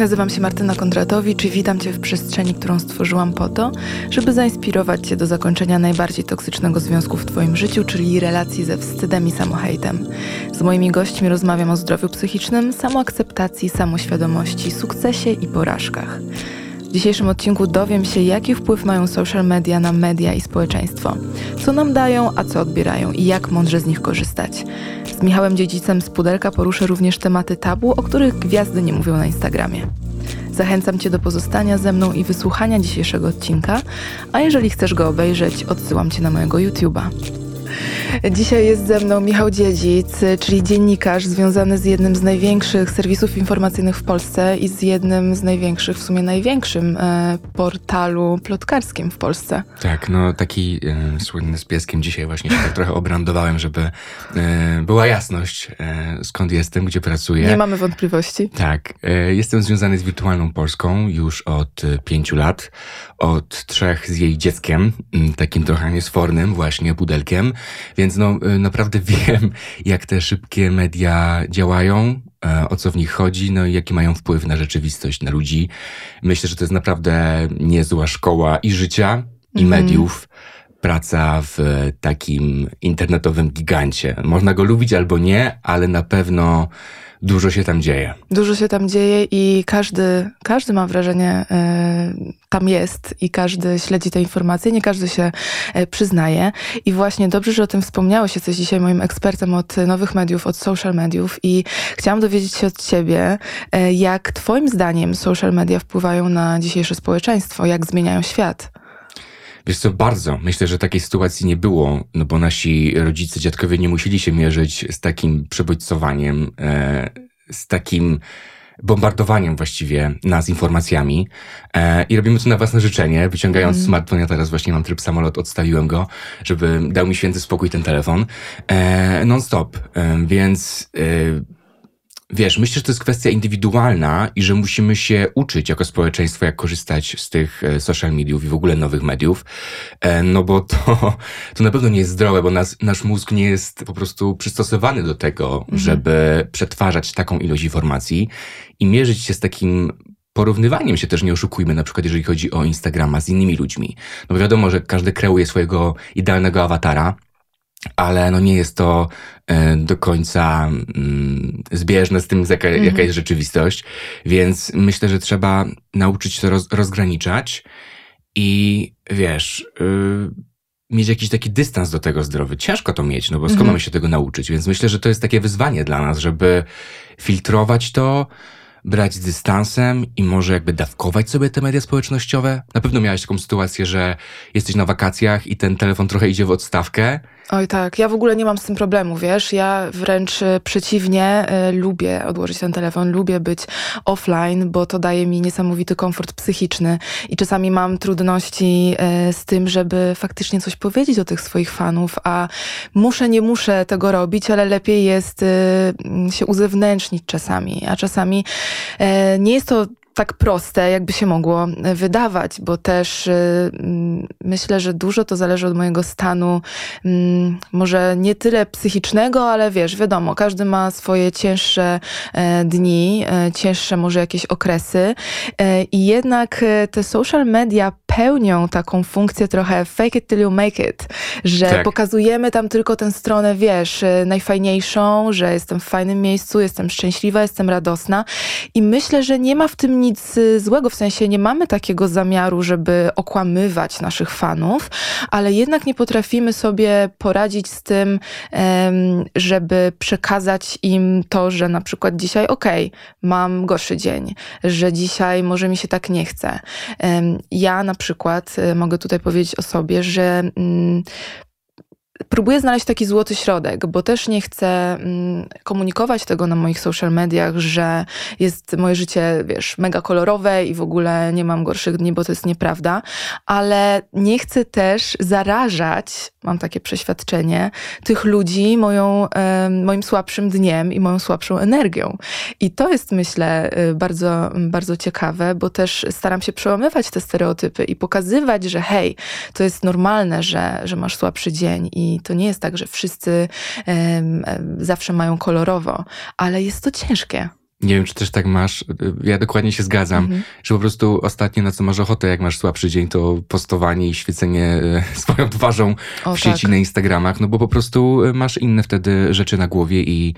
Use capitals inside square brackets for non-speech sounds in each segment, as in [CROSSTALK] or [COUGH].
Nazywam się Martyna Kondratowicz i witam Cię w przestrzeni, którą stworzyłam po to, żeby zainspirować Cię do zakończenia najbardziej toksycznego związku w Twoim życiu, czyli relacji ze wstydem i samohejtem. Z moimi gośćmi rozmawiam o zdrowiu psychicznym, samoakceptacji, samoświadomości, sukcesie i porażkach. W dzisiejszym odcinku dowiem się, jaki wpływ mają social media na media i społeczeństwo. Co nam dają, a co odbierają i jak mądrze z nich korzystać. Z Michałem Dziedzicem z Pudelka poruszę również tematy tabu, o których gwiazdy nie mówią na Instagramie. Zachęcam Cię do pozostania ze mną i wysłuchania dzisiejszego odcinka, a jeżeli chcesz go obejrzeć, odsyłam Cię na mojego YouTube'a. Dzisiaj jest ze mną Michał Dziedzic, czyli dziennikarz związany z jednym z największych serwisów informacyjnych w Polsce i z jednym z największych, w sumie największym e, portalu plotkarskim w Polsce. Tak, no taki e, słynny z pieskiem. Dzisiaj właśnie się tak trochę obrandowałem, żeby e, była jasność, e, skąd jestem, gdzie pracuję. Nie mamy wątpliwości. Tak, e, jestem związany z Wirtualną Polską już od e, pięciu lat. Od trzech z jej dzieckiem, takim trochę niesfornym właśnie, pudelkiem. Więc no y, naprawdę [LAUGHS] wiem, jak te szybkie media działają, e, o co w nich chodzi, no i jaki mają wpływ na rzeczywistość, na ludzi. Myślę, że to jest naprawdę niezła szkoła i życia, i mhm. mediów praca w takim internetowym gigancie. Można go lubić albo nie, ale na pewno dużo się tam dzieje. Dużo się tam dzieje i każdy, każdy mam wrażenie, y, tam jest i każdy śledzi te informacje, nie każdy się y, przyznaje. I właśnie dobrze, że o tym wspomniałeś. Jesteś dzisiaj moim ekspertem od nowych mediów, od social mediów i chciałam dowiedzieć się od ciebie, jak twoim zdaniem social media wpływają na dzisiejsze społeczeństwo, jak zmieniają świat. Wiesz co, bardzo. Myślę, że takiej sytuacji nie było, no bo nasi rodzice, dziadkowie nie musieli się mierzyć z takim przebodźcowaniem, e, z takim bombardowaniem właściwie nas informacjami e, i robimy to na własne życzenie, wyciągając mm. smartfon, ja teraz właśnie mam tryb samolot, odstawiłem go, żeby dał mi święty spokój ten telefon, e, non-stop, e, więc e, Wiesz, myślę, że to jest kwestia indywidualna i że musimy się uczyć jako społeczeństwo, jak korzystać z tych e, social mediów i w ogóle nowych mediów, e, no bo to, [LAUGHS] to na pewno nie jest zdrowe, bo nas, nasz mózg nie jest po prostu przystosowany do tego, mhm. żeby przetwarzać taką ilość informacji i mierzyć się z takim porównywaniem się też nie oszukujmy, na przykład jeżeli chodzi o Instagrama z innymi ludźmi. No bo wiadomo, że każdy kreuje swojego idealnego awatara, ale no nie jest to e, do końca mm, zbieżne z tym, jaka, mhm. jaka jest rzeczywistość, więc myślę, że trzeba nauczyć się roz, rozgraniczać i wiesz, y, mieć jakiś taki dystans do tego zdrowy. Ciężko to mieć, no bo skąd mhm. mamy się tego nauczyć? Więc myślę, że to jest takie wyzwanie dla nas, żeby filtrować to, brać z dystansem i może jakby dawkować sobie te media społecznościowe. Na pewno miałeś taką sytuację, że jesteś na wakacjach i ten telefon trochę idzie w odstawkę Oj tak, ja w ogóle nie mam z tym problemu, wiesz, ja wręcz e, przeciwnie y, lubię odłożyć ten telefon, lubię być offline, bo to daje mi niesamowity komfort psychiczny. I czasami mam trudności y, z tym, żeby faktycznie coś powiedzieć do tych swoich fanów, a muszę, nie muszę tego robić, ale lepiej jest y, się uzewnętrznić czasami, a czasami nie jest to tak proste, jakby się mogło wydawać, bo też mm, myślę, że dużo to zależy od mojego stanu, może nie tyle psychicznego, ale wiesz, wiadomo, każdy ma swoje cięższe e, dni, e, cięższe może jakieś okresy e, i jednak te social media pełnią taką funkcję trochę fake it till you make it, że tak. pokazujemy tam tylko tę stronę, wiesz, najfajniejszą, że jestem w fajnym miejscu, jestem szczęśliwa, jestem radosna i myślę, że nie ma w tym nic y, złego, w sensie nie mamy takiego zamiaru, żeby okłamywać naszych fanów, ale jednak nie potrafimy sobie poradzić z tym, żeby przekazać im to, że na przykład dzisiaj, okej, okay, mam gorszy dzień, że dzisiaj może mi się tak nie chce. Ja na przykład y, mogę tutaj powiedzieć o sobie, że mm, próbuję znaleźć taki złoty środek, bo też nie chcę mm, komunikować tego na moich social mediach, że jest moje życie, wiesz, mega kolorowe i w ogóle nie mam gorszych dni, bo to jest nieprawda, ale nie chcę też zarażać, mam takie przeświadczenie, tych ludzi moją, moim słabszym dniem i moją słabszą energią. I to jest, myślę, y, bardzo, bardzo ciekawe, bo też staram się przełamywać te stereotypy i pokazywać, że hej, to jest normalne, że, że masz słabszy dzień i to nie jest tak, że wszyscy zawsze mają kolorowo, ale jest to ciężkie. Nie wiem, czy też tak masz. Ja dokładnie się zgadzam, Mhm. że po prostu ostatnie na co masz ochotę, jak masz słabszy dzień, to postowanie i świecenie e, [LAUGHS] swoją twarzą O, w sieci tak. na Instagramach, no bo po prostu e, masz inne wtedy rzeczy na głowie i,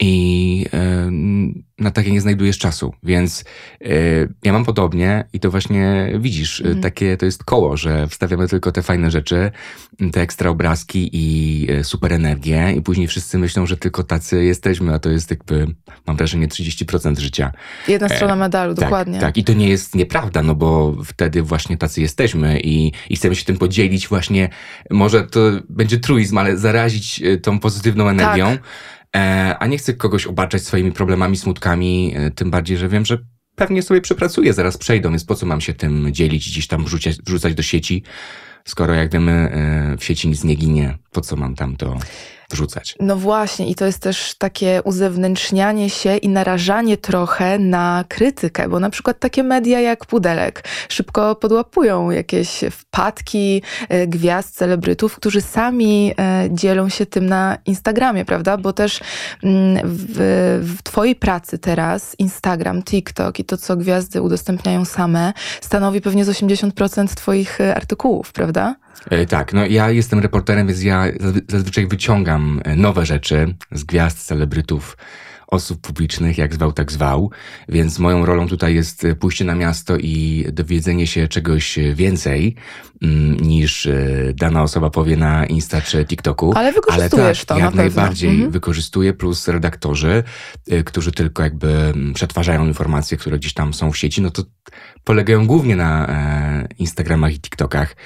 i e, na takie nie znajdujesz czasu. Więc e, ja mam podobnie i to właśnie widzisz, e, Mhm. takie to jest koło, że wstawiamy tylko te fajne rzeczy, te ekstra obrazki i super energię i później wszyscy myślą, że tylko tacy jesteśmy, a to jest jakby, mam wrażenie, 30% życia. Jedna strona medalu, Tak, dokładnie. Tak, i to nie jest nieprawda, no bo wtedy właśnie tacy jesteśmy i, i chcemy się tym podzielić właśnie, może to będzie truizm, ale zarazić tą pozytywną energią, Tak. E, a nie chcę kogoś obarczać swoimi problemami, smutkami, e, tym bardziej, że wiem, że pewnie sobie przepracuję, zaraz przejdą, więc po co mam się tym dzielić, gdzieś tam wrzucać, wrzucać do sieci, skoro jak wiemy, e, w sieci nic nie ginie, po co mam tam to wrzucać? No właśnie, i to jest też takie uzewnętrznianie się i narażanie trochę na krytykę, bo na przykład takie media jak Pudelek szybko podłapują jakieś wpadki e, gwiazd, celebrytów, którzy sami e, dzielą się tym na Instagramie, prawda? Bo też mm, w, w Twojej pracy teraz Instagram, TikTok i to, co gwiazdy udostępniają same, stanowi pewnie z 80% Twoich e, artykułów, prawda? E, Tak, no ja jestem reporterem, więc ja zazwy- zazwyczaj wyciągam e, nowe rzeczy z gwiazd, celebrytów, osób publicznych, jak zwał, tak zwał. Więc moją rolą tutaj jest e, pójście na miasto i dowiedzenie się czegoś e, więcej mm, niż e, dana osoba powie na Insta czy TikToku. Ale wykorzystujesz tak, to jak na najbardziej Mhm. wykorzystuję, plus redaktorzy, którzy tylko jakby mm, przetwarzają informacje, które gdzieś tam są w sieci, no to polegają głównie na Instagramach i TikTokach,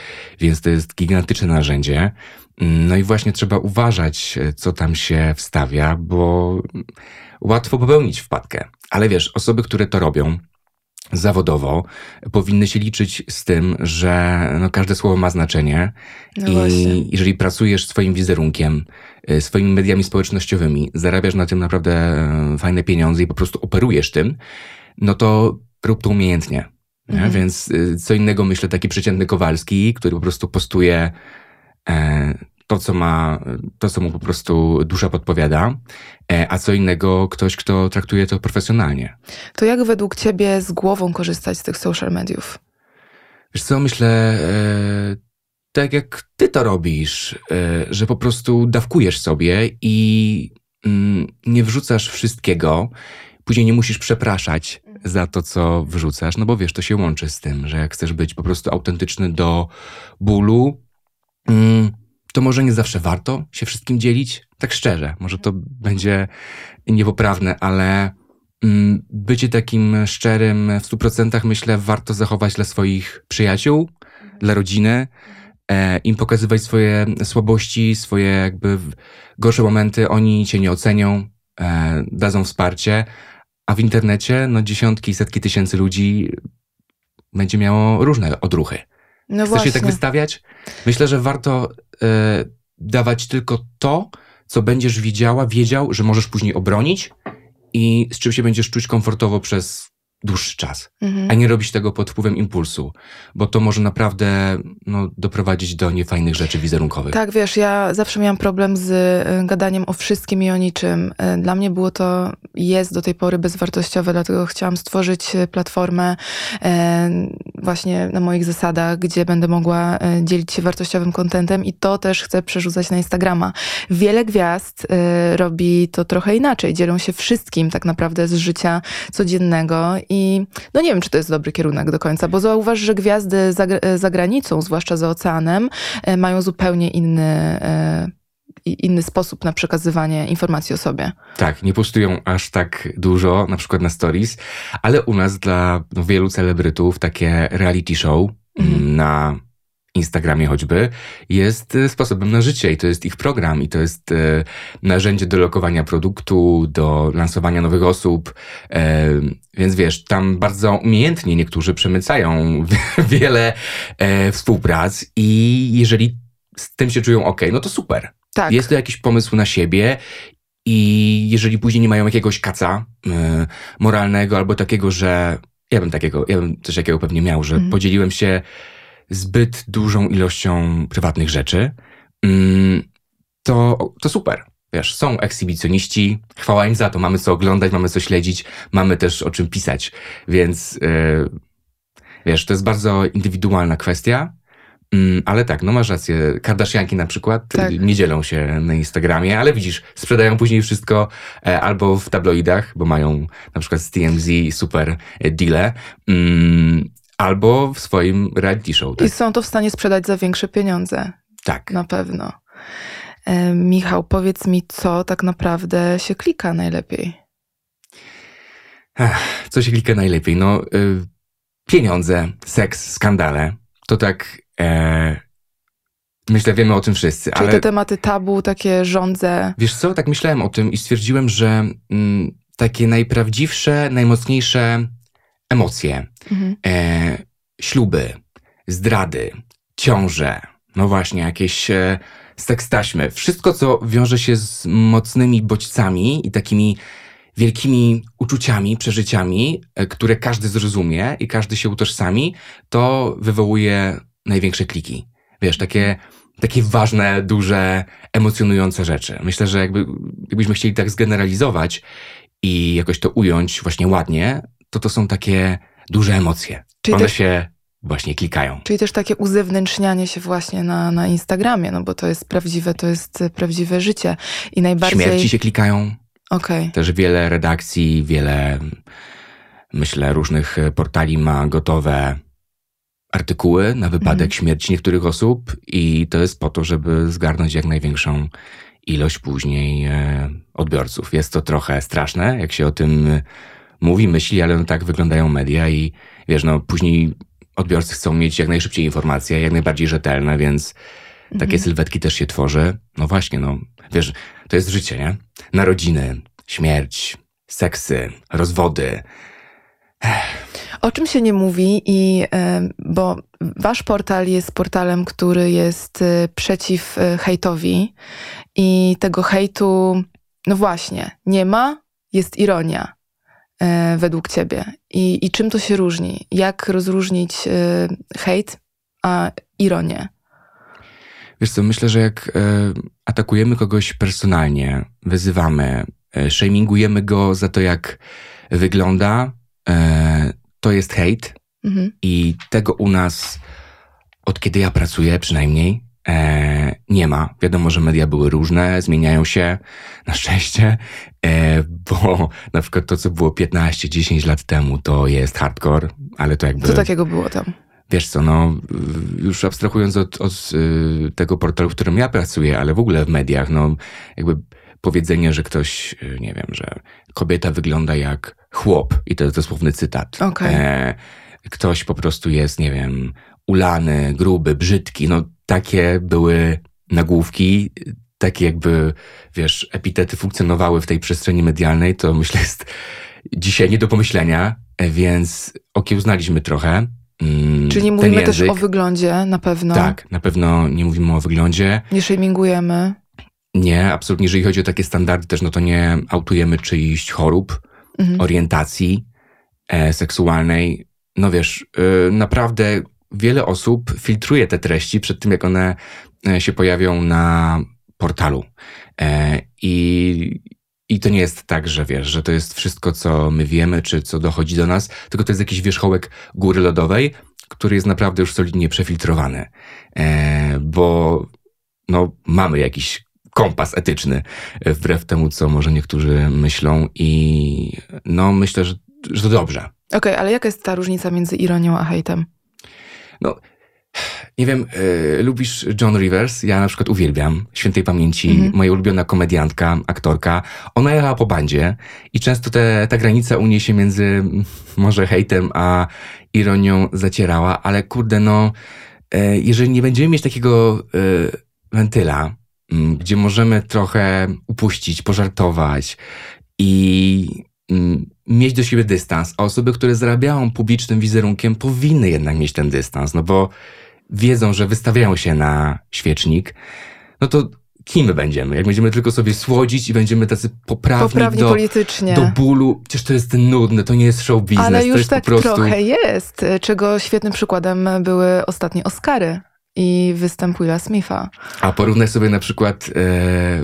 więc to jest gigantyczne narzędzie. No i właśnie trzeba uważać, e, co tam się wstawia, bo łatwo popełnić wpadkę. Ale wiesz, osoby, które to robią, zawodowo powinny się liczyć z tym, że no, każde słowo ma znaczenie No właśnie. i jeżeli pracujesz swoim wizerunkiem, y, swoimi mediami społecznościowymi, zarabiasz na tym naprawdę y, fajne pieniądze i po prostu operujesz tym, no to rób to umiejętnie. Nie? Mhm. Więc co innego myślę taki przeciętny Kowalski, który po prostu postuje e, to, co ma, to, co mu po prostu dusza podpowiada, e, a co innego ktoś, kto traktuje to profesjonalnie. To jak według ciebie z głową korzystać z tych social mediów? Wiesz co, myślę, e, tak jak ty to robisz, e, że po prostu dawkujesz sobie i mm, nie wrzucasz wszystkiego, później nie musisz przepraszać za to, co wrzucasz, no bo wiesz, to się łączy z tym, że jak chcesz być po prostu autentyczny do bólu, to może nie zawsze warto się wszystkim dzielić, tak szczerze, może to będzie niepoprawne, ale mm, bycie takim szczerym w stu procentach myślę warto zachować dla swoich przyjaciół, dla rodziny, e, im pokazywać swoje słabości, swoje jakby gorsze momenty, oni cię nie ocenią, e, dadzą wsparcie, a w internecie no dziesiątki, setki tysięcy ludzi będzie miało różne odruchy. No Chcesz właśnie. się tak wystawiać? Myślę, że warto e, dawać tylko to, co będziesz widziała, wiedział, że możesz później obronić i z czym się będziesz czuć komfortowo przez dłuższy czas, Mhm. a nie robić tego pod wpływem impulsu, bo to może naprawdę no, doprowadzić do niefajnych rzeczy wizerunkowych. Tak, wiesz, ja zawsze miałam problem z y, gadaniem o wszystkim i o niczym. Y, Dla mnie było to, jest do tej pory bezwartościowe, dlatego chciałam stworzyć y, platformę właśnie na moich zasadach, gdzie będę mogła dzielić się wartościowym kontentem i to też chcę przerzucać na Instagrama. Wiele gwiazd robi to trochę inaczej, dzielą się wszystkim tak naprawdę z życia codziennego i no nie wiem, czy to jest dobry kierunek do końca, bo zauważ, że gwiazdy za, gr- za granicą, zwłaszcza za oceanem, e, mają zupełnie inny, e, inny sposób na przekazywanie informacji o sobie. Tak, nie postują aż tak dużo, na przykład na stories, ale u nas dla no, wielu celebrytów takie reality show Mhm. mm, na Instagramie choćby jest y, sposobem na życie i to jest ich program i to jest y, narzędzie do lokowania produktu, do lansowania nowych osób, e, więc wiesz, tam bardzo umiejętnie niektórzy przemycają [LAUGHS] wiele e, współprac i jeżeli z tym się czują ok, no to super. Tak, Jest to jakiś pomysł na siebie i jeżeli później nie mają jakiegoś kaca moralnego albo takiego, że ja bym takiego, ja bym coś takiego pewnie miał, że Mhm. podzieliłem się zbyt dużą ilością prywatnych rzeczy, mm, to, to super. wiesz, są ekshibicjoniści, chwała im za to, mamy co oglądać, mamy co śledzić, mamy też o czym pisać, więc yy, wiesz, to jest bardzo indywidualna kwestia, Mm, ale tak, no masz rację. Kardashianki na przykład tak. nie dzielą się na Instagramie, ale widzisz, sprzedają później wszystko e, albo w tabloidach, bo mają na przykład z TMZ super deale, mm, albo w swoim reality show. Tak? I są to w stanie sprzedać za większe pieniądze. Tak. Na pewno. E, Michał, powiedz mi, co tak naprawdę się klika najlepiej? Ech, co się klika najlepiej? No, y, pieniądze, seks, skandale. To tak E, myślę, wiemy o tym wszyscy. Czyli ale... te tematy tabu, takie rządze. Wiesz co, tak myślałem o tym i stwierdziłem, że mm, takie najprawdziwsze, najmocniejsze emocje, mhm. e, śluby, zdrady, ciąże, no właśnie, jakieś e, sekstaśmy, wszystko, co wiąże się z mocnymi bodźcami i takimi wielkimi uczuciami, przeżyciami, e, które każdy zrozumie i każdy się utożsami, to wywołuje największe kliki. Wiesz, takie, takie ważne, duże, emocjonujące rzeczy. Myślę, że jakby, jakbyśmy chcieli tak zgeneralizować i jakoś to ująć właśnie ładnie, to to są takie duże emocje. Czyli One też, się właśnie klikają. Czyli też takie uzewnętrznianie się właśnie na, na Instagramie, no bo to jest prawdziwe, to jest prawdziwe życie. I najbardziej... Śmierci się klikają. Okej. Okay. Też wiele redakcji, wiele, myślę, różnych portali ma gotowe artykuły na wypadek mhm. śmierci niektórych osób i to jest po to, żeby zgarnąć jak największą ilość później e, odbiorców. Jest to trochę straszne, jak się o tym mówi, myśli, ale no tak wyglądają media i wiesz, no później odbiorcy chcą mieć jak najszybciej informacje, jak najbardziej rzetelne, więc takie mhm. sylwetki też się tworzy. No właśnie, no wiesz, to jest życie, nie? Narodziny, śmierć, seksy, rozwody. O czym się nie mówi i bo wasz portal jest portalem, który jest y, przeciw y, hejtowi i tego hejtu, no właśnie, nie ma, jest ironia e, według ciebie. I, I czym to się różni? Jak rozróżnić y, hejt a ironię? Wiesz co, myślę, że jak e, atakujemy kogoś personalnie, wyzywamy, e, shamingujemy go za to, jak wygląda, to jest hejt mhm. i tego u nas, od kiedy ja pracuję przynajmniej, e, nie ma. Wiadomo, że media były różne, zmieniają się, na szczęście, e, bo na przykład to, co było 15-10 lat temu, to jest hardcore, ale to jakby... Co takiego było tam? Wiesz co, no, już abstrahując od, od y, tego portalu, w którym ja pracuję, ale w ogóle w mediach, no, jakby powiedzenie, że ktoś, y, nie wiem, że kobieta wygląda jak chłop, i to jest dosłowny cytat. Okay. E, ktoś po prostu jest, nie wiem, ulany, gruby, brzydki. No, takie były nagłówki, takie jakby, wiesz, epitety funkcjonowały w tej przestrzeni medialnej, to myślę jest dzisiaj nie do pomyślenia, więc okiełznaliśmy trochę. Mm, Czyli nie mówimy też o wyglądzie, na pewno. Tak, na pewno nie mówimy o wyglądzie. Nie shamingujemy. Nie, absolutnie. Jeżeli chodzi o takie standardy też, no to nie autujemy czyichś chorób, mhm. orientacji e, seksualnej. No wiesz, y, naprawdę wiele osób filtruje te treści przed tym, jak one e, się pojawią na portalu. E, I, I to nie jest tak, że wiesz, że to jest wszystko, co my wiemy, czy co dochodzi do nas, tylko to jest jakiś wierzchołek góry lodowej, który jest naprawdę już solidnie przefiltrowany. E, bo no, mamy jakiś kompas etyczny, wbrew temu, co może niektórzy myślą i no myślę, że, że to dobrze. Okej, okay, ale jaka jest ta różnica między ironią a hejtem? No, nie wiem, y, lubisz John Rivers? Ja na przykład uwielbiam, świętej pamięci, -hmm. moja ulubiona komediantka, aktorka. Ona jechała po bandzie i często te, ta granica u niej się między może hejtem a ironią zacierała, ale kurde no, y, jeżeli nie będziemy mieć takiego y, wentyla, gdzie możemy trochę upuścić, pożartować i mieć do siebie dystans. A osoby, które zarabiają publicznym wizerunkiem, powinny jednak mieć ten dystans, no bo wiedzą, że wystawiają się na świecznik, no to kim my będziemy? Jak będziemy tylko sobie słodzić i będziemy tacy poprawni, poprawni do, politycznie. do bólu. Przecież to jest nudne, to nie jest show business. Ale już tak prostu... trochę jest, czego świetnym przykładem były ostatnie Oscary i występ Willa Smitha. A porównaj sobie na przykład e,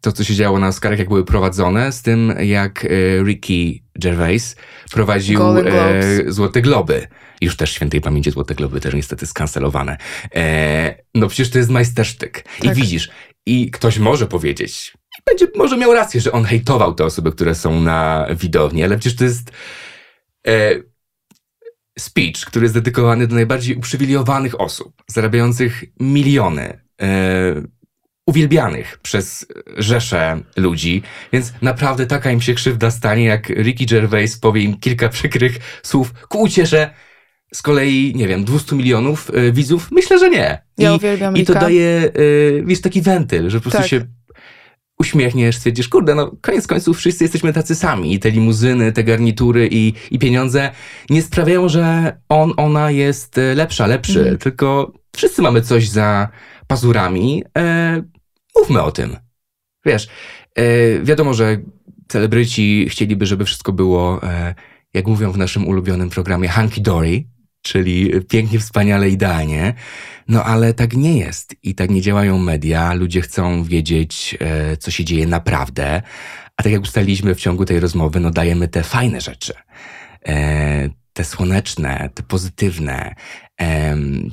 to, co się działo na Oscarach, jak były prowadzone, z tym, jak e, Ricky Gervais prowadził e, Złote Globy. Już też świętej pamięci Złote Globy, też niestety skancelowane. E, no przecież to jest majstersztyk. Tak. I widzisz, i ktoś może powiedzieć, będzie może miał rację, że on hejtował te osoby, które są na widowni, ale przecież to jest e, speech, który jest dedykowany do najbardziej uprzywilejowanych osób, zarabiających miliony, e, uwielbianych przez rzesze ludzi, więc naprawdę taka im się krzywda stanie, jak Ricky Gervais powie im kilka przykrych słów ku uciesze z kolei, nie wiem, 200 milionów y, widzów? Myślę, że nie. I, ja uwielbiam I to daje, y, wiesz, taki wentyl, że po prostu tak. się uśmiechniesz, stwierdzisz, kurde, no koniec końców wszyscy jesteśmy tacy sami i te limuzyny, te garnitury i, i pieniądze nie sprawiają, że on, ona jest y, lepsza, lepszy, mm. tylko wszyscy mamy coś za pazurami. E, mówmy o tym. Wiesz, e, wiadomo, że celebryci chcieliby, żeby wszystko było, e, jak mówią w naszym ulubionym programie, hunky dory, czyli pięknie, wspaniale, idealnie. No ale tak nie jest i tak nie działają media. Ludzie chcą wiedzieć, e, co się dzieje naprawdę. A tak jak ustaliliśmy w ciągu tej rozmowy, no dajemy te fajne rzeczy. E, te słoneczne, te pozytywne,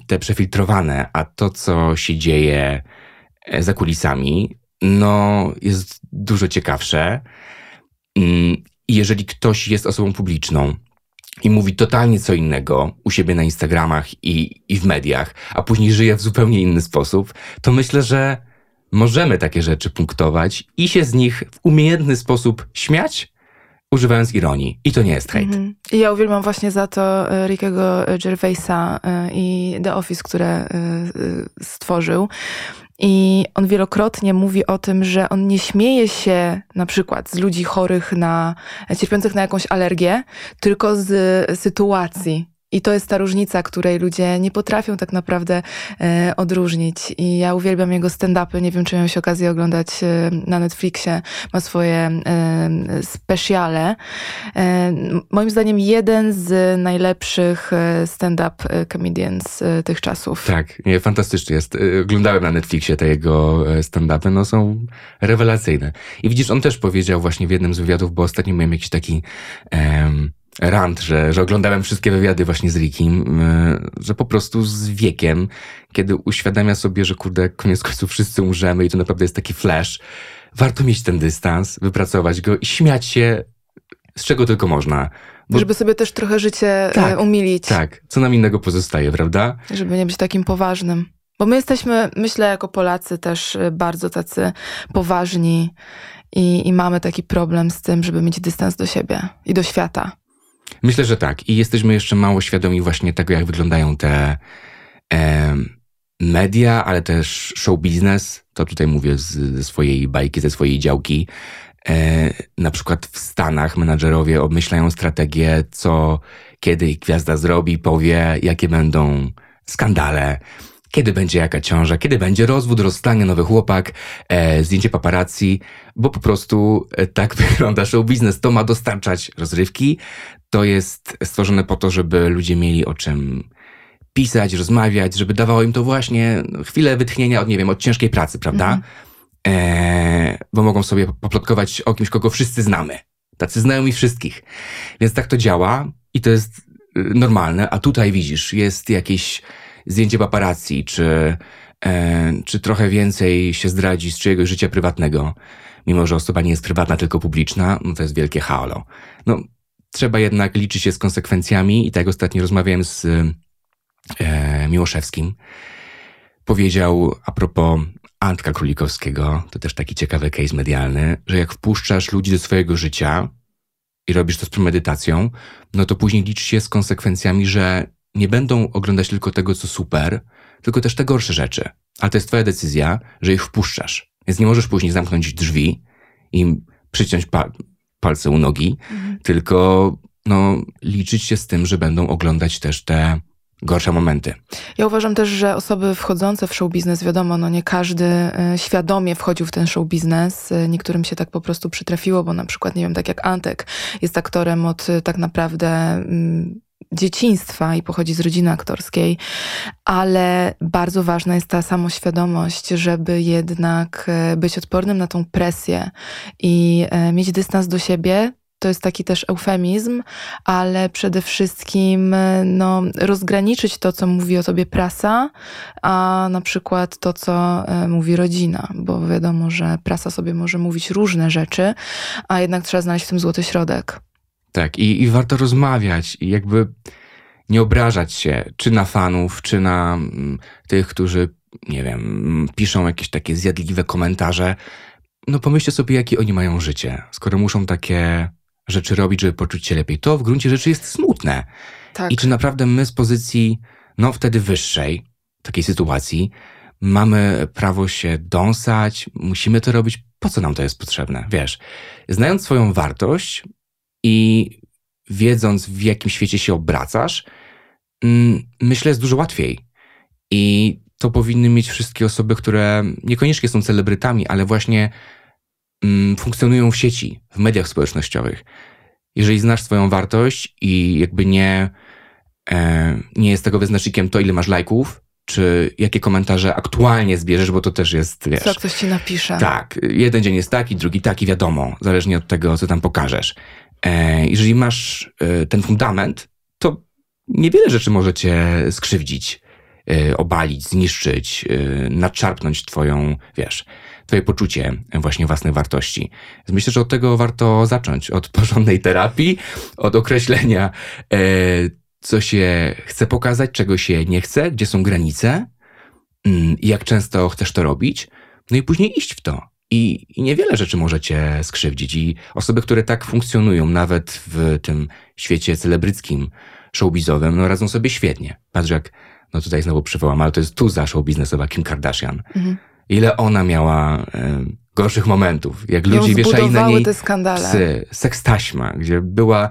te przefiltrowane, a to, co się dzieje e, za kulisami, no jest dużo ciekawsze. Mm, jeżeli ktoś jest osobą publiczną, i mówi totalnie co innego u siebie na Instagramach i, i w mediach, a później żyje w zupełnie inny sposób, to myślę, że możemy takie rzeczy punktować i się z nich w umiejętny sposób śmiać, używając ironii. I to nie jest hejt. -hmm. I ja uwielbiam właśnie za to e, Rickiego Gervaisa e, i The Office, które e, stworzył, i on wielokrotnie mówi o tym, że on nie śmieje się na przykład z ludzi chorych na, cierpiących na jakąś alergię, tylko z sytuacji, i to jest ta różnica, której ludzie nie potrafią tak naprawdę e, odróżnić. I ja uwielbiam jego stand-upy. Nie wiem, czy miałem się okazję oglądać e, na Netflixie. Ma swoje e, speciale. E, moim zdaniem jeden z najlepszych e, stand-up e, comedians tych czasów. Tak, nie, fantastyczny jest. Oglądałem na Netflixie te jego stand-upy. No są rewelacyjne. I widzisz, on też powiedział właśnie w jednym z wywiadów, bo ostatnio miałem jakiś taki... Um, rant, że, że oglądałem wszystkie wywiady właśnie z Rickim, y, że po prostu z wiekiem, kiedy uświadamia sobie, że kurde, koniec końców wszyscy umrzemy i to naprawdę jest taki flash, warto mieć ten dystans, wypracować go i śmiać się z czego tylko można. Bo... Żeby sobie też trochę życie e, tak, umilić. Tak, co nam innego pozostaje, prawda? Żeby nie być takim poważnym. Bo my jesteśmy, myślę, jako Polacy też e, bardzo tacy poważni i, i mamy taki problem z tym, żeby mieć dystans do siebie i do świata. Myślę, że tak. I jesteśmy jeszcze mało świadomi właśnie tego, jak wyglądają te e, media, ale też show business. To tutaj mówię z, ze swojej bajki, ze swojej działki. E, na przykład w Stanach menadżerowie obmyślają strategię, co kiedy gwiazda zrobi, powie, jakie będą skandale, kiedy będzie jaka ciąża, kiedy będzie rozwód, rozstanie, nowy chłopak, e, zdjęcie paparazzi, bo po prostu e, tak [LAUGHS] wygląda show biznes. To ma dostarczać rozrywki, to jest stworzone po to, żeby ludzie mieli o czym pisać, rozmawiać, żeby dawało im to właśnie chwilę wytchnienia od, nie wiem, od ciężkiej pracy, prawda? Mhm. E, bo mogą sobie poplotkować o kimś, kogo wszyscy znamy. Tacy znają mi wszystkich. Więc tak to działa i to jest y, normalne, a tutaj widzisz, jest jakieś zdjęcie paparazzi, czy, e, czy trochę więcej się zdradzi z czyjegoś życia prywatnego, mimo że osoba nie jest prywatna, tylko publiczna, no to jest wielkie halo. No, trzeba jednak liczyć się z konsekwencjami i tak ostatnio rozmawiałem z e, Miłoszewskim. Powiedział a propos Antka Królikowskiego, to też taki ciekawy case medialny, że jak wpuszczasz ludzi do swojego życia i robisz to z premedytacją, no to później liczysz się z konsekwencjami, że nie będą oglądać tylko tego, co super, tylko też te gorsze rzeczy. Ale to jest twoja decyzja, że ich wpuszczasz. Więc nie możesz później zamknąć drzwi i przyciąć pa palce u nogi, mhm. tylko no, liczyć się z tym, że będą oglądać też te gorsze momenty. Ja uważam też, że osoby wchodzące w show biznes, wiadomo, no nie każdy e, świadomie wchodził w ten show biznes. E, niektórym się tak po prostu przytrafiło, bo na przykład, nie wiem, tak jak Antek jest aktorem od e, tak naprawdę mm, dzieciństwa i pochodzi z rodziny aktorskiej, ale bardzo ważna jest ta samoświadomość, żeby jednak e, być odpornym na tą presję i e, mieć dystans do siebie, to jest taki też eufemizm, ale przede wszystkim no, rozgraniczyć to, co mówi o tobie prasa, a na przykład to, co e, mówi rodzina, bo wiadomo, że prasa sobie może mówić różne rzeczy, a jednak trzeba znaleźć w tym złoty środek. Tak, i, i warto rozmawiać i jakby nie obrażać się, czy na fanów, czy na mm, tych, którzy, nie wiem, mm, piszą jakieś takie zjadliwe komentarze. No pomyślcie sobie, jakie oni mają życie, skoro muszą takie rzeczy robić, żeby poczuć się lepiej. To w gruncie rzeczy jest smutne. Tak. I czy naprawdę my z pozycji, no wtedy wyższej, takiej sytuacji, mamy prawo się dąsać, musimy to robić, po co nam to jest potrzebne? Wiesz, znając swoją wartość i wiedząc, w jakim świecie się obracasz, mm, myślę, jest dużo łatwiej. I to powinny mieć wszystkie osoby, które niekoniecznie są celebrytami, ale właśnie Mm, funkcjonują w sieci, w mediach społecznościowych. Jeżeli znasz swoją wartość i jakby nie, e, nie jest tego wyznacznikiem to, ile masz lajków, czy jakie komentarze aktualnie zbierzesz, bo to też jest, wiesz... Co ktoś ci napisze. Tak. Jeden dzień jest taki, drugi taki, wiadomo, zależnie od tego, co tam pokażesz. E, jeżeli masz e, ten fundament, to niewiele rzeczy może cię skrzywdzić, e, obalić, zniszczyć, nadczarpnąć twoją, wiesz, twoje poczucie właśnie własnej wartości. Myślę, że od tego warto zacząć, od [LAUGHS] porządnej terapii, od określenia, co się chce pokazać, czego się nie chce, gdzie są granice mm, jak często chcesz to robić, no i później iść w to. I, I niewiele rzeczy możecie skrzywdzić. I osoby, które tak funkcjonują, nawet w tym świecie celebryckim, showbizowym, no radzą sobie świetnie. Patrz jak, no tutaj znowu przywołam, ale to jest tuza show biznesowa Kim Kardashian. Mhm ile ona miała y, gorszych momentów, jak ludzie wieszali na niej te skandale. psy, sekstaśma, gdzie była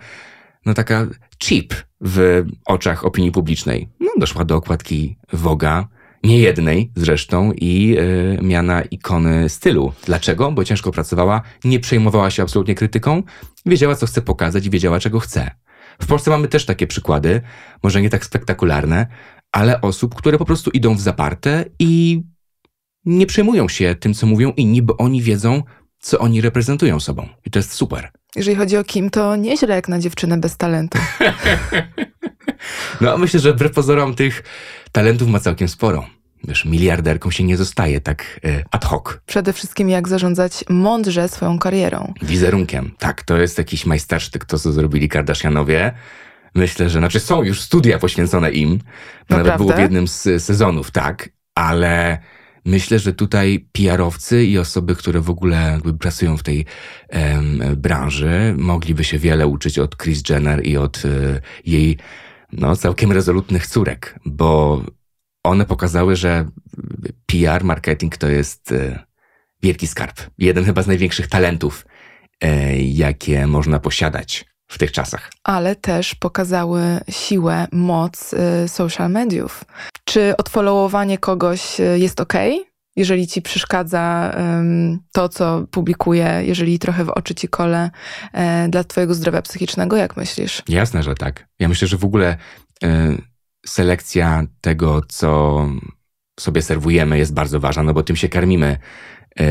no taka cheap w oczach opinii publicznej. No doszła do okładki Woga, nie jednej zresztą i y, miana ikony stylu. Dlaczego? Bo ciężko pracowała, nie przejmowała się absolutnie krytyką, wiedziała co chce pokazać i wiedziała czego chce. W Polsce mamy też takie przykłady, może nie tak spektakularne, ale osób, które po prostu idą w zaparte i nie przejmują się tym, co mówią inni, bo oni wiedzą, co oni reprezentują sobą. I to jest super. Jeżeli chodzi o Kim, to nieźle jak na dziewczynę bez talentu. [LAUGHS] no, myślę, że wbrew pozorom tych talentów ma całkiem sporo. Wiesz, miliarderką się nie zostaje tak e, ad hoc. Przede wszystkim jak zarządzać mądrze swoją karierą. Wizerunkiem. Tak, to jest jakiś majstersztyk, to co zrobili Kardashianowie. Myślę, że, znaczy są już studia poświęcone im. To nawet było w jednym z sezonów, tak, ale Myślę, że tutaj PR-owcy i osoby, które w ogóle jakby pracują w tej em, branży, mogliby się wiele uczyć od Kris Jenner i od e, jej no, całkiem rezolutnych córek, bo one pokazały, że PR, marketing to jest e, wielki skarb. Jeden chyba z największych talentów, e, jakie można posiadać w tych czasach. Ale też pokazały siłę, moc y, social mediów. Czy odfollowowanie kogoś jest ok? Jeżeli ci przeszkadza to, co publikuje, jeżeli trochę w oczy ci kole e, dla twojego zdrowia psychicznego, jak myślisz? Jasne, że tak. Ja myślę, że w ogóle e, selekcja tego, co sobie serwujemy, jest bardzo ważna, no bo tym się karmimy. E,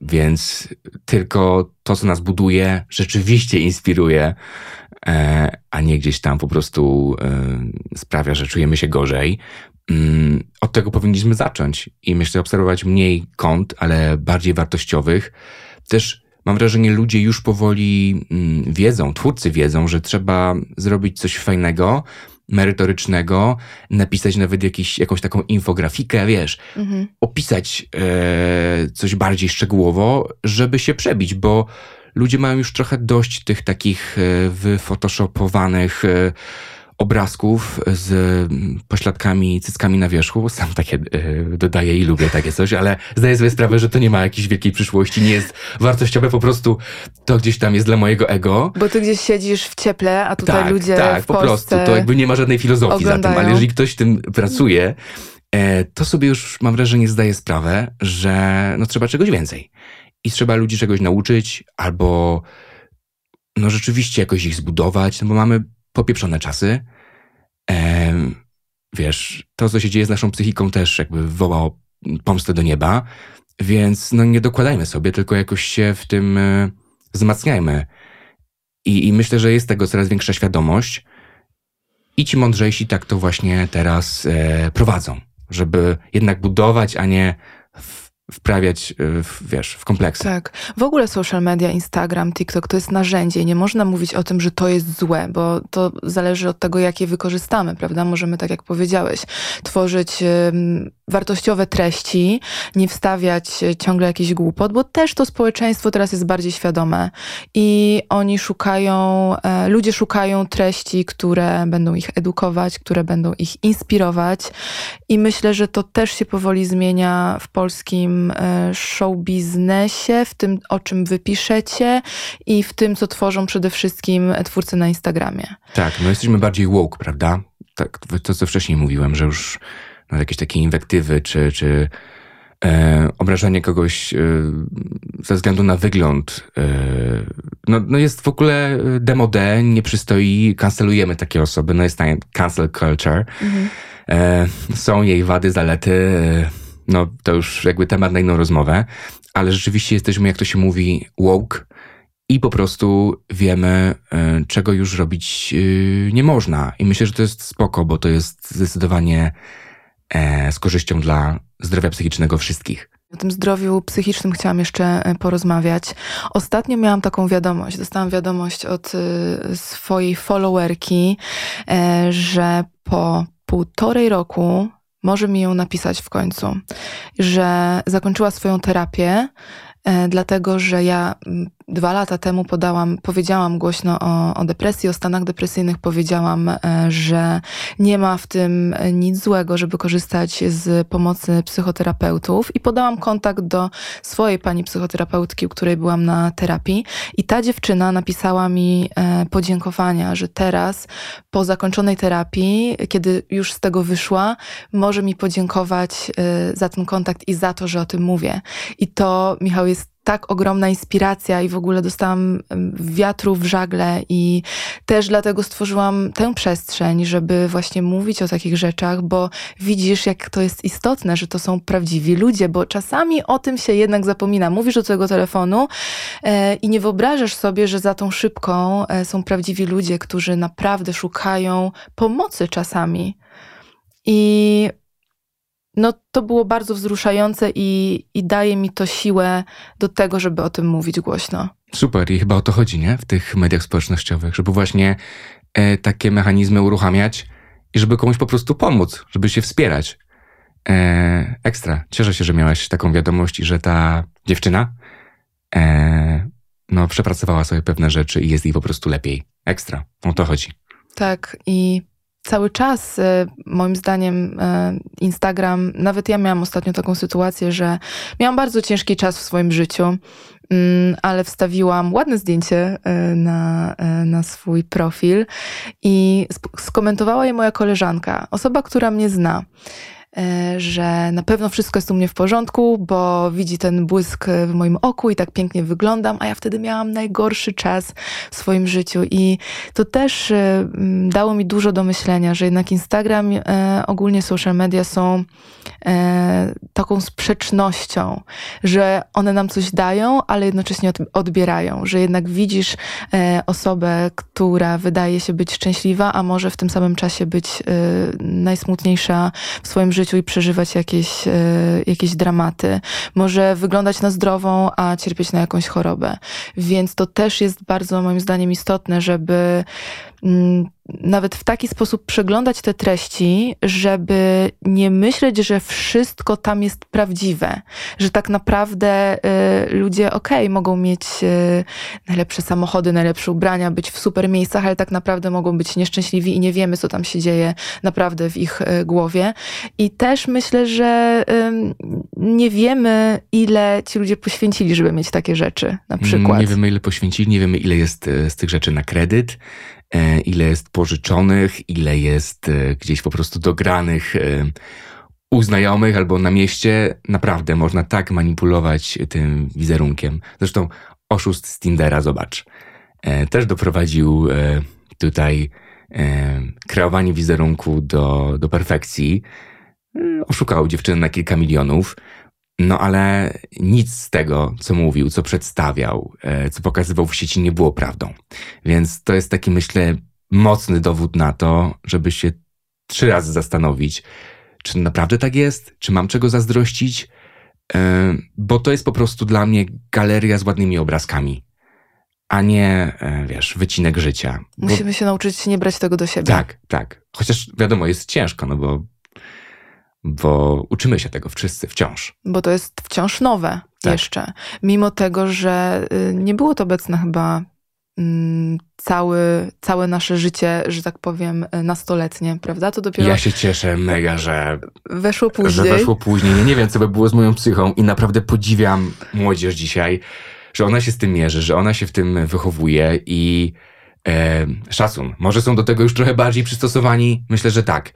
więc tylko to, co nas buduje, rzeczywiście inspiruje, a nie gdzieś tam po prostu sprawia, że czujemy się gorzej. Mm, od tego powinniśmy zacząć i myślę, obserwować mniej kont, ale bardziej wartościowych. Też mam wrażenie, ludzie już powoli mm, wiedzą, twórcy wiedzą, że trzeba zrobić coś fajnego, merytorycznego, napisać nawet jakiś, jakąś taką infografikę, wiesz, mhm. opisać e, coś bardziej szczegółowo, żeby się przebić, bo ludzie mają już trochę dość tych takich e, wyfotoshopowanych e, obrazków z pośladkami, cyckami na wierzchu. Sam takie yy, dodaję i lubię takie coś, ale zdaję sobie sprawę, że to nie ma jakiejś wielkiej przyszłości, nie jest wartościowe, po prostu to gdzieś tam jest dla mojego ego. Bo ty gdzieś siedzisz w cieple, a tutaj tak, ludzie Tak, w po prostu. To jakby nie ma żadnej filozofii oglądają. za tym, ale jeżeli ktoś tym pracuje, e, to sobie już mam wrażenie zdaje sprawę, że no trzeba czegoś więcej. I trzeba ludzi czegoś nauczyć, albo no rzeczywiście jakoś ich zbudować, no bo mamy popieprzone czasy. e, wiesz, to, co się dzieje z naszą psychiką, też jakby wołało pomstę do nieba, więc no nie dokładajmy sobie, tylko jakoś się w tym e, wzmacniajmy. I, I myślę, że jest tego coraz większa świadomość. I ci mądrzejsi tak to właśnie teraz e, prowadzą, żeby jednak budować, a nie wprawiać, e, w, wiesz, w kompleksy. Tak. W ogóle social media, Instagram, TikTok to jest narzędzie. Nie można mówić o tym, że to jest złe, bo to zależy od tego, jak je wykorzystamy, prawda? Możemy, tak jak powiedziałeś, tworzyć wartościowe treści, nie wstawiać ciągle jakichś głupot, bo też to społeczeństwo teraz jest bardziej świadome i oni szukają, e, ludzie szukają treści, które będą ich edukować, które będą ich inspirować i myślę, że to też się powoli zmienia w polskim e, show biznesie, w tym, o czym wy piszecie i w tym, co tworzą przede wszystkim twórcy na Instagramie. Tak, my jesteśmy bardziej woke, prawda? Tak, to co wcześniej mówiłem, że już no, jakieś takie inwektywy, czy, czy e, obrażanie kogoś e, ze względu na wygląd, e, no, no jest w ogóle demode, nie przystoi, kancelujemy takie osoby, no jest cancel culture. Mhm. E, są jej wady, zalety, e, no to już jakby temat na inną rozmowę, ale rzeczywiście jesteśmy, jak to się mówi, woke, i po prostu wiemy, e, czego już robić nie można. I myślę, że to jest spoko, bo to jest zdecydowanie E, z korzyścią dla zdrowia psychicznego wszystkich. O tym zdrowiu psychicznym chciałam jeszcze e, porozmawiać. Ostatnio miałam taką wiadomość, dostałam wiadomość od e, swojej followerki, że po półtorej roku może mi ją napisać w końcu, że zakończyła swoją terapię, dlatego że ja dwa lata temu podałam, powiedziałam głośno o, o, depresji, o stanach depresyjnych, powiedziałam, e, że nie ma w tym nic złego, żeby korzystać z pomocy psychoterapeutów i podałam kontakt do swojej pani psychoterapeutki, u której byłam na terapii i ta dziewczyna napisała mi e, podziękowania, że teraz po zakończonej terapii, kiedy już z tego wyszła, może mi podziękować e, za ten kontakt i za to, że o tym mówię. I to, Michał, jest tak ogromna inspiracja i w ogóle dostałam wiatru w żagle i też dlatego stworzyłam tę przestrzeń, żeby właśnie mówić o takich rzeczach, bo widzisz, jak to jest istotne, że to są prawdziwi ludzie, bo czasami o tym się jednak zapomina. Mówisz do twojego telefonu e, i nie wyobrażasz sobie, że za tą szybką e, są prawdziwi ludzie, którzy naprawdę szukają pomocy czasami. I no to było bardzo wzruszające i, i daje mi to siłę do tego, żeby o tym mówić głośno. Super i chyba o to chodzi, nie? W tych mediach społecznościowych, żeby właśnie e, takie mechanizmy uruchamiać i żeby komuś po prostu pomóc, żeby się wspierać. E, ekstra. Cieszę się, że miałaś taką wiadomość i że ta dziewczyna e, no, przepracowała sobie pewne rzeczy i jest jej po prostu lepiej. Ekstra. O to chodzi. Tak i cały czas, e, moim zdaniem, e, Instagram, nawet ja miałam ostatnio taką sytuację, że miałam bardzo ciężki czas w swoim życiu, mm, ale wstawiłam ładne zdjęcie e, na, na swój profil i skomentowała je moja koleżanka, osoba, która mnie zna. E, że na pewno wszystko jest u mnie w porządku, bo widzi ten błysk w moim oku i tak pięknie wyglądam, a ja wtedy miałam najgorszy czas w swoim życiu. I to też e, dało mi dużo do myślenia, że jednak Instagram, e, ogólnie social media są taką sprzecznością, że one nam coś dają, ale jednocześnie odbierają, że jednak widzisz osobę, która wydaje się być szczęśliwa, a może w tym samym czasie być najsmutniejsza w swoim życiu, życiu i przeżywać jakieś, e, jakieś dramaty. Może wyglądać na zdrową, a cierpieć na jakąś chorobę. Więc to też jest bardzo moim zdaniem istotne, żeby nawet w taki sposób przeglądać te treści, żeby nie myśleć, że wszystko tam jest prawdziwe, że tak naprawdę y, ludzie, okej, okay, mogą mieć y, najlepsze samochody, najlepsze ubrania, być w super miejscach, ale tak naprawdę mogą być nieszczęśliwi i nie wiemy, co tam się dzieje naprawdę w ich y, głowie. I też myślę, że nie wiemy, ile ci ludzie poświęcili, żeby mieć takie rzeczy, na przykład. Nie wiemy, ile poświęcili, nie wiemy, ile jest z tych rzeczy na kredyt ile jest pożyczonych, ile jest e, gdzieś po prostu dogranych e, u znajomych albo na mieście. Naprawdę można tak manipulować tym wizerunkiem. Zresztą oszust z Tindera, zobacz, też doprowadził tutaj e, kreowanie wizerunku do, do perfekcji. E, oszukał dziewczynę na kilka milionów. No ale nic z tego, co mówił, co przedstawiał, e, co pokazywał w sieci, nie było prawdą. Więc to jest taki, myślę, mocny dowód na to, żeby się trzy razy zastanowić, czy naprawdę tak jest, czy mam czego zazdrościć, e, bo to jest po prostu dla mnie galeria z ładnymi obrazkami, a nie, e, wiesz, wycinek życia. Bo- Musimy się nauczyć nie brać tego do siebie. tak, tak. Chociaż wiadomo, jest ciężko, no bo, bo uczymy się tego wszyscy wciąż. Bo to jest wciąż nowe Tak. jeszcze. Mimo tego, że y, nie było to obecne chyba mm, cały, całe nasze życie, że tak powiem, y, nastoletnie, prawda? To dopiero Ja się cieszę mega, że weszło że później. weszło później. Nie, nie wiem, co by było z moją psychą i naprawdę podziwiam młodzież dzisiaj, że ona się z tym mierzy, że ona się w tym wychowuje i e, szacun. Może są do tego już trochę bardziej przystosowani? Myślę, że tak.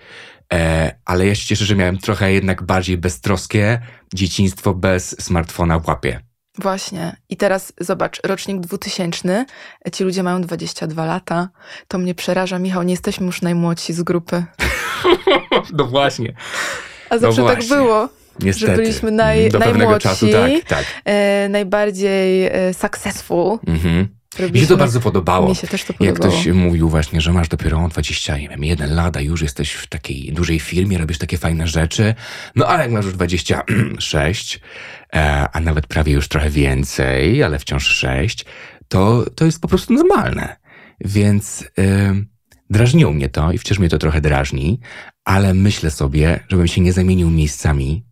E, ale ja się cieszę, że miałem trochę jednak bardziej beztroskie dzieciństwo bez smartfona w łapie. Właśnie. I teraz zobacz, rocznik 2000, ci ludzie mają 22 lata. To mnie przeraża. Michał, nie jesteśmy już najmłodsi z grupy. [LAUGHS] No właśnie. A zawsze tak właśnie. było. Niestety. Mm, byliśmy naj- Do najmłodsi. czasu, tak, tak. E, najbardziej e, successful. Mhm. Mi się Robiliśmy- to bardzo podobało. Mi się też to Jak podobało. ktoś mówił właśnie, że masz dopiero 20, nie wiem, jeden lat, a już jesteś w takiej dużej firmie, robisz takie fajne rzeczy. No ale jak masz już 26, e, a nawet prawie już trochę więcej, ale wciąż 6, to, to jest po prostu normalne. Więc e, drażniło mnie to i wciąż mnie to trochę drażni, ale myślę sobie, żebym się nie zamienił miejscami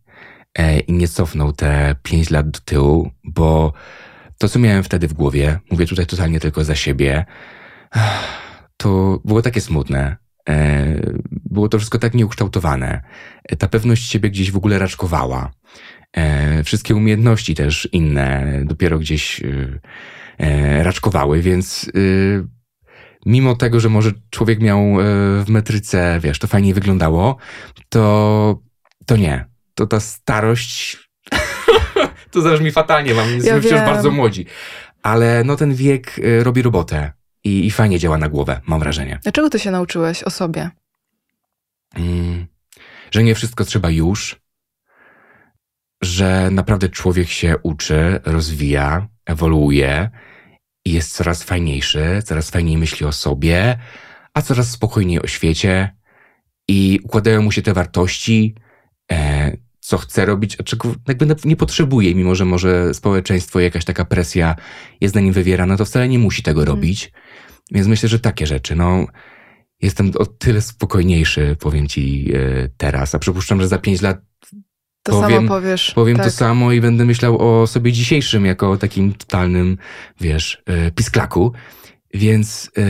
e, i nie cofnął te 5 lat do tyłu, bo to, co miałem wtedy w głowie, mówię tutaj totalnie tylko za siebie, to było takie smutne. E, Było to wszystko tak nieukształtowane. E, Ta pewność siebie gdzieś w ogóle raczkowała. E, Wszystkie umiejętności też inne dopiero gdzieś e, raczkowały, więc e, mimo tego, że może człowiek miał w metryce, wiesz, to fajnie wyglądało, to, to nie. To ta starość to zabrzmi fatalnie, mam, jesteśmy wciąż wiem. bardzo młodzi. Ale no ten wiek y, robi robotę i, i fajnie działa na głowę, mam wrażenie. Dlaczego ty się nauczyłeś o sobie? Mm, że nie wszystko trzeba już, że naprawdę człowiek się uczy, rozwija, ewoluuje i jest coraz fajniejszy, coraz fajniej myśli o sobie, a coraz spokojniej o świecie i układają mu się te wartości, e, co chce robić, a czego jakby nie potrzebuje, mimo że może społeczeństwo, jakaś taka presja jest na nim wywierana, to wcale nie musi tego Mhm. robić. Więc myślę, że takie rzeczy, no, jestem o tyle spokojniejszy, powiem ci e, teraz, a przypuszczam, że za pięć lat To Powiem- samo powiesz. powiem tak. to samo i będę myślał o sobie dzisiejszym jako o takim totalnym, wiesz, e, pisklaku. Więc e,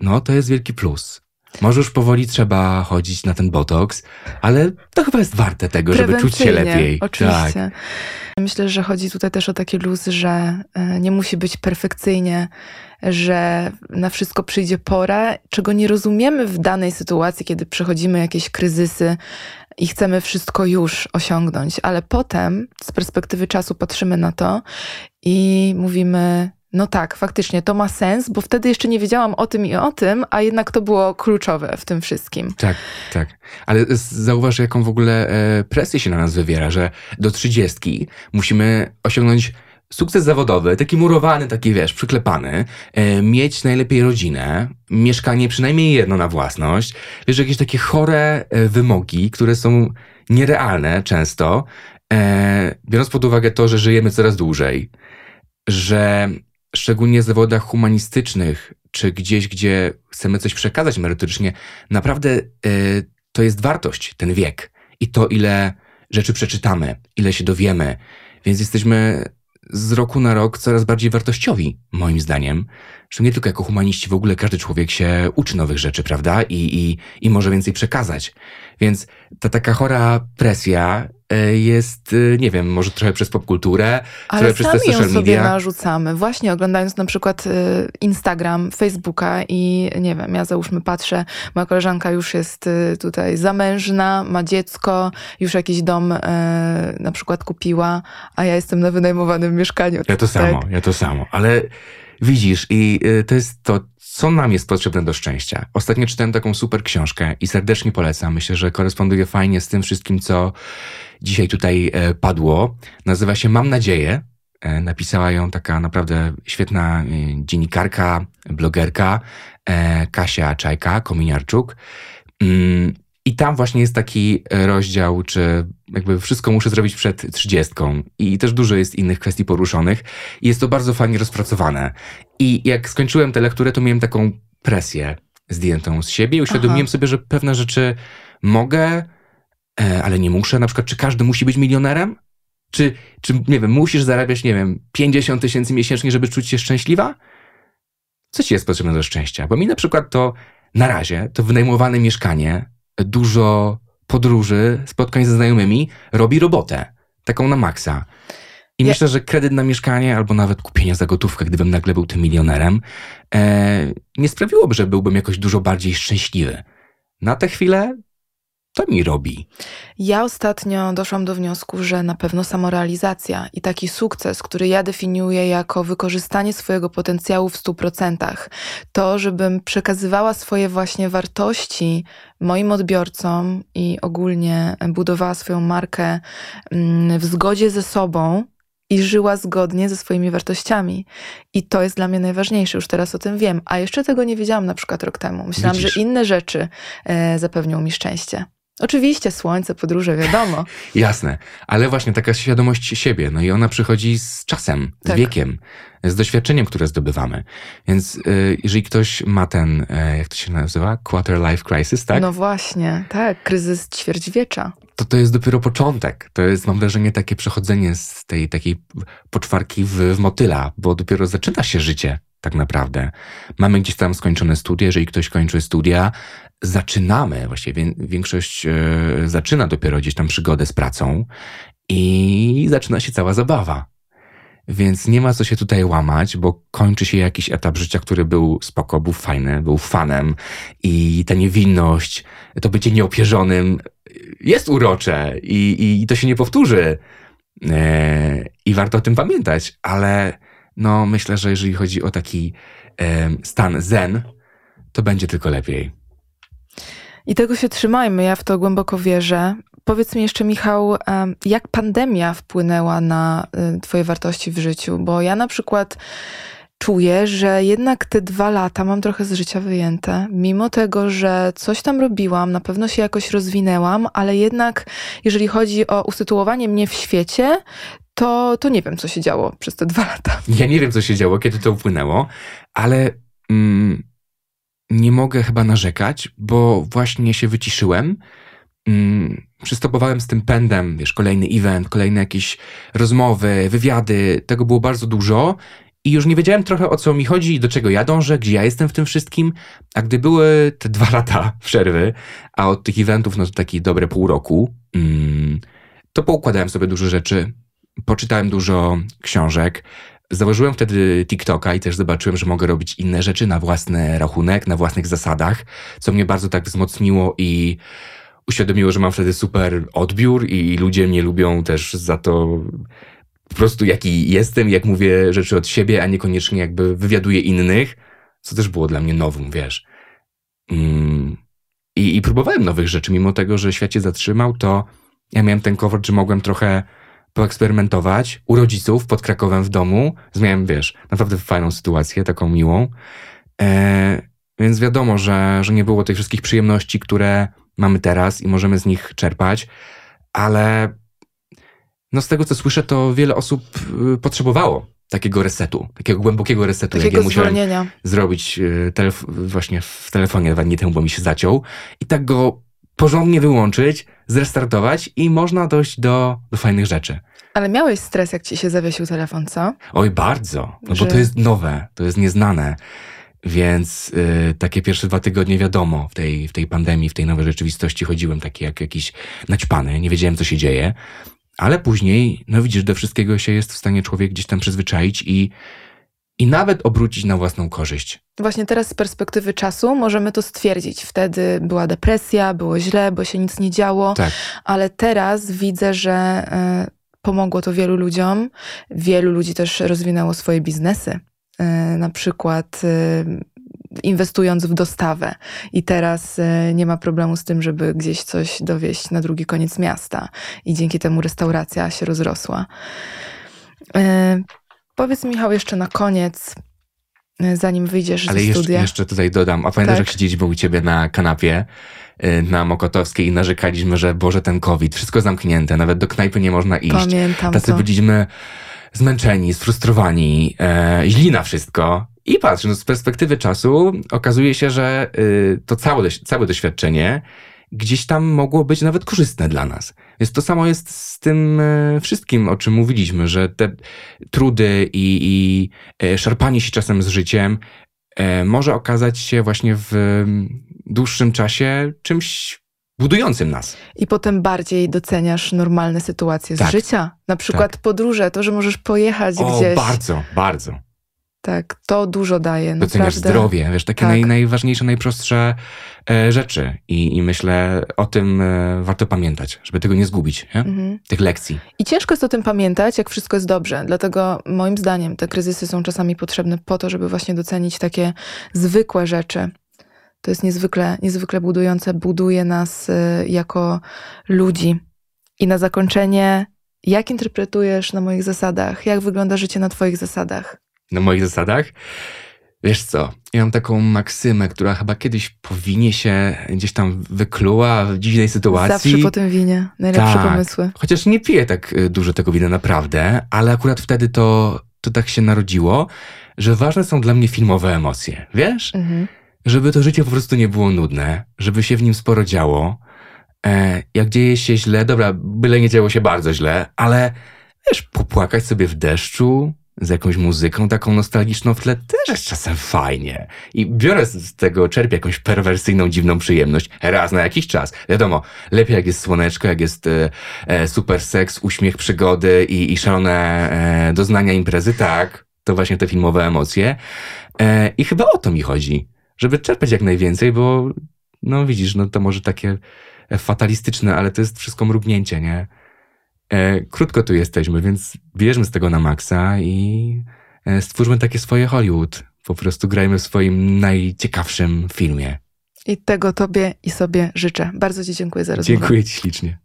no, to jest wielki plus. Może już powoli trzeba chodzić na ten botoks, ale to chyba jest warte tego, żeby czuć się lepiej. Oczywiście. Tak. Myślę, że chodzi tutaj też o taki luz, że e, nie musi być perfekcyjnie, że na wszystko przyjdzie pora, czego nie rozumiemy w danej sytuacji, kiedy przechodzimy jakieś kryzysy i chcemy wszystko już osiągnąć, ale potem z perspektywy czasu patrzymy na to i mówimy. No tak, faktycznie to ma sens, bo wtedy jeszcze nie wiedziałam o tym i o tym, a jednak to było kluczowe w tym wszystkim. Tak, tak. Ale zauważ, jaką w ogóle e, presję się na nas wywiera, że do trzydziestki musimy osiągnąć sukces zawodowy, taki murowany, taki wiesz, przyklepany, e, mieć najlepiej rodzinę, mieszkanie przynajmniej jedno na własność, wiesz, jakieś takie chore e, wymogi, które są nierealne często, biorąc pod uwagę to, że żyjemy coraz dłużej, że szczególnie w zawodach humanistycznych, czy gdzieś, gdzie chcemy coś przekazać merytorycznie, naprawdę y, to jest wartość, ten wiek. I to, ile rzeczy przeczytamy, ile się dowiemy. Więc jesteśmy z roku na rok coraz bardziej wartościowi, moim zdaniem. Że nie tylko jako humaniści, w ogóle każdy człowiek się uczy nowych rzeczy, prawda? I, i, i może więcej przekazać. Więc ta taka chora presja y, jest, y, nie wiem, może trochę przez popkulturę, Ale trochę przez te sami ją social sobie media. narzucamy. Właśnie oglądając na przykład y, Instagram, Facebooka i nie wiem, ja załóżmy patrzę, moja koleżanka już jest tutaj zamężna, ma dziecko, już jakiś dom na przykład kupiła, a ja jestem na wynajmowanym mieszkaniu. Ja to Tak. samo, ja to samo. Ale Widzisz, i y, to jest to, co nam jest potrzebne do szczęścia. Ostatnio czytałem taką super książkę i serdecznie polecam. Myślę, że koresponduje fajnie z tym wszystkim, co dzisiaj tutaj e, padło. Nazywa się Mam nadzieję. E, napisała ją taka naprawdę świetna e, dziennikarka, blogerka Kasia Czajka, Kominiarczuk. I tam właśnie jest taki rozdział, czy jakby wszystko muszę zrobić przed trzydziestką. I też dużo jest innych kwestii poruszonych. I jest to bardzo fajnie rozpracowane. I jak skończyłem tę lekturę, to miałem taką presję zdjętą z siebie i uświadomiłem Aha. sobie, że pewne rzeczy mogę, e, ale nie muszę. Na przykład, czy każdy musi być milionerem? Czy, czy nie wiem, musisz zarabiać, nie wiem, 50 tysięcy miesięcznie, żeby czuć się szczęśliwa? Co ci jest potrzebne do szczęścia? Bo mi na przykład to na razie, to wynajmowane mieszkanie, dużo podróży, spotkań ze znajomymi robi robotę. Taką na maksa. I myślę, że kredyt na mieszkanie albo nawet kupienie za gotówkę, gdybym nagle był tym milionerem, e, nie sprawiłoby, że byłbym jakoś dużo bardziej szczęśliwy. Na tę chwilę to mi robi. Ja ostatnio doszłam do wniosku, że na pewno samorealizacja i taki sukces, który ja definiuję jako wykorzystanie swojego potencjału w 100%, to, żebym przekazywała swoje właśnie wartości moim odbiorcom i ogólnie budowała swoją markę mm, w zgodzie ze sobą, i żyła zgodnie ze swoimi wartościami. I to jest dla mnie najważniejsze, już teraz o tym wiem. A jeszcze tego nie wiedziałam na przykład rok temu. Myślałam, Widzisz? że inne rzeczy e, zapewnią mi szczęście. Oczywiście słońce, podróże, wiadomo. [LAUGHS] Jasne, ale właśnie taka świadomość siebie, no i ona przychodzi z czasem, z tak. wiekiem, z doświadczeniem, które zdobywamy. Więc y, jeżeli ktoś ma ten, y, jak to się nazywa, quarter life crisis, tak? No właśnie, tak, kryzys ćwierćwiecza. To to jest dopiero początek. To jest, mam wrażenie, takie przechodzenie z tej takiej poczwarki w, w motyla, bo dopiero zaczyna się życie tak naprawdę. Mamy gdzieś tam skończone studia, jeżeli ktoś kończy studia, zaczynamy, właściwie większość e, zaczyna dopiero gdzieś tam przygodę z pracą i zaczyna się cała zabawa. Więc nie ma co się tutaj łamać, bo kończy się jakiś etap życia, który był spoko, był fajny, był fanem i ta niewinność, to bycie nieopierzonym jest urocze i, i to się nie powtórzy. E, I warto o tym pamiętać, ale no myślę, że jeżeli chodzi o taki e, stan zen, to będzie tylko lepiej. I tego się trzymajmy, ja w to głęboko wierzę. Powiedz mi jeszcze, Michał, jak pandemia wpłynęła na y, Twoje wartości w życiu? Bo ja na przykład czuję, że jednak te dwa lata mam trochę z życia wyjęte. Mimo tego, że coś tam robiłam, na pewno się jakoś rozwinęłam, ale jednak, jeżeli chodzi o usytuowanie mnie w świecie, to, to nie wiem, co się działo przez te dwa lata. Ja nie wiem, co się działo, kiedy to upłynęło, ale. Mm nie mogę chyba narzekać, bo właśnie się wyciszyłem. Mm, przystopowałem z tym pędem, wiesz, kolejny event, kolejne jakieś rozmowy, wywiady, tego było bardzo dużo i już nie wiedziałem trochę o co mi chodzi, do czego ja dążę, gdzie ja jestem w tym wszystkim. A gdy były te dwa [LAUGHS] lata przerwy, a od tych eventów, no to takie dobre pół roku, mm, to poukładałem sobie dużo rzeczy, poczytałem dużo książek, Założyłem wtedy TikToka i też zobaczyłem, że mogę robić inne rzeczy na własny rachunek, na własnych zasadach, co mnie bardzo tak wzmocniło i uświadomiło, że mam wtedy super odbiór i ludzie mnie lubią też za to po prostu jaki jestem, jak mówię rzeczy od siebie, a niekoniecznie jakby wywiaduję innych, co też było dla mnie nowym, wiesz. Mm. I, I próbowałem nowych rzeczy, mimo tego, że świat się zatrzymał, to ja miałem ten komfort, że mogłem trochę poeksperymentować u rodziców pod Krakowem w domu. Zmiałem, wiesz, naprawdę fajną sytuację, taką miłą. E, więc wiadomo, że, że nie było tych wszystkich przyjemności, które mamy teraz i możemy z nich czerpać, ale no z tego co słyszę, to wiele osób y, potrzebowało takiego resetu, takiego głębokiego resetu, takiego jak ja musiałem zrobić y, właśnie w telefonie dwa dni temu, bo mi się zaciął i tak go porządnie wyłączyć, zrestartować i można dojść do, do fajnych rzeczy. Ale miałeś stres, jak ci się zawiesił telefon, co? Oj, bardzo. No Że... bo to jest nowe, to jest nieznane. Więc y, takie pierwsze dwa tygodnie wiadomo, w tej, w tej pandemii, w tej nowej rzeczywistości chodziłem taki jak jakiś naćpany, nie wiedziałem co się dzieje. Ale później, no widzisz, do wszystkiego się jest w stanie człowiek gdzieś tam przyzwyczaić i i nawet obrócić na własną korzyść. Właśnie teraz z perspektywy czasu możemy to stwierdzić. Wtedy była depresja, było źle, bo się nic nie działo, tak. ale teraz widzę, że y, pomogło to wielu ludziom. Wielu ludzi też rozwinęło swoje biznesy. e, na przykład e, inwestując w dostawę i teraz nie ma problemu z tym, żeby gdzieś coś dowieść na drugi koniec miasta i dzięki temu restauracja się rozrosła. Powiedz Michał jeszcze na koniec, e, zanim wyjdziesz Ale ze jeszcze, studia. jeszcze tutaj dodam, a pamiętasz Tak. jak siedzieliśmy u ciebie na kanapie y, na Mokotowskiej i narzekaliśmy, że Boże ten COVID, wszystko zamknięte, nawet do knajpy nie można iść. Pamiętam Tacy to. byliśmy zmęczeni, sfrustrowani, e, źli na wszystko. I patrz, no z perspektywy czasu okazuje się, że y, to całe, całe doświadczenie gdzieś tam mogło być nawet korzystne dla nas. Więc to samo jest z tym e, wszystkim, o czym mówiliśmy, że te trudy i, i e, szarpanie się czasem z życiem e, może okazać się właśnie w dłuższym czasie czymś budującym nas. I potem bardziej doceniasz normalne sytuacje z Tak. życia. Na przykład podróże, to, że możesz pojechać O, gdzieś. bardzo, bardzo. Tak, to dużo daje. Doceniasz Naprawdę. zdrowie, wiesz, takie Tak. naj, najważniejsze, najprostsze e, rzeczy. I, I myślę, o tym e, warto pamiętać, żeby tego nie zgubić, nie? Mhm. tych lekcji. I ciężko jest o tym pamiętać, jak wszystko jest dobrze. Dlatego moim zdaniem te kryzysy są czasami potrzebne po to, żeby właśnie docenić takie zwykłe rzeczy. To jest niezwykle, niezwykle budujące, buduje nas y, jako ludzi. I na zakończenie, jak interpretujesz na moich zasadach? Jak wygląda życie na twoich zasadach? Na moich zasadach. Wiesz co, ja mam taką maksymę, która chyba kiedyś powinie się gdzieś tam wykluła w dziwnej sytuacji. Zawsze po tym winie. Najlepsze Tak. pomysły. Chociaż nie piję tak y, dużo tego wina naprawdę, ale akurat wtedy to, to tak się narodziło, że ważne są dla mnie filmowe emocje. Wiesz? Mhm. Żeby to życie po prostu nie było nudne, żeby się w nim sporo działo. E, jak dzieje się źle, dobra, byle nie działo się bardzo źle, ale wiesz, popłakać sobie w deszczu z jakąś muzyką taką nostalgiczną w tle też jest czasem fajnie. I biorę z tego, czerpię jakąś perwersyjną, dziwną przyjemność raz na jakiś czas. Wiadomo, lepiej jak jest słoneczko, jak jest e, e, super seks, uśmiech, przygody i, i szalone e, doznania imprezy, tak, to właśnie te filmowe emocje. E, I chyba o to mi chodzi, żeby czerpać jak najwięcej, bo no widzisz, no to może takie fatalistyczne, ale to jest wszystko mrugnięcie, nie? E, krótko tu jesteśmy, więc bierzmy z tego na maksa i e, stwórzmy takie swoje Hollywood. Po prostu grajmy w swoim najciekawszym filmie. I tego tobie i sobie życzę. Bardzo ci dziękuję za rozmowę. Dziękuję Ci ślicznie.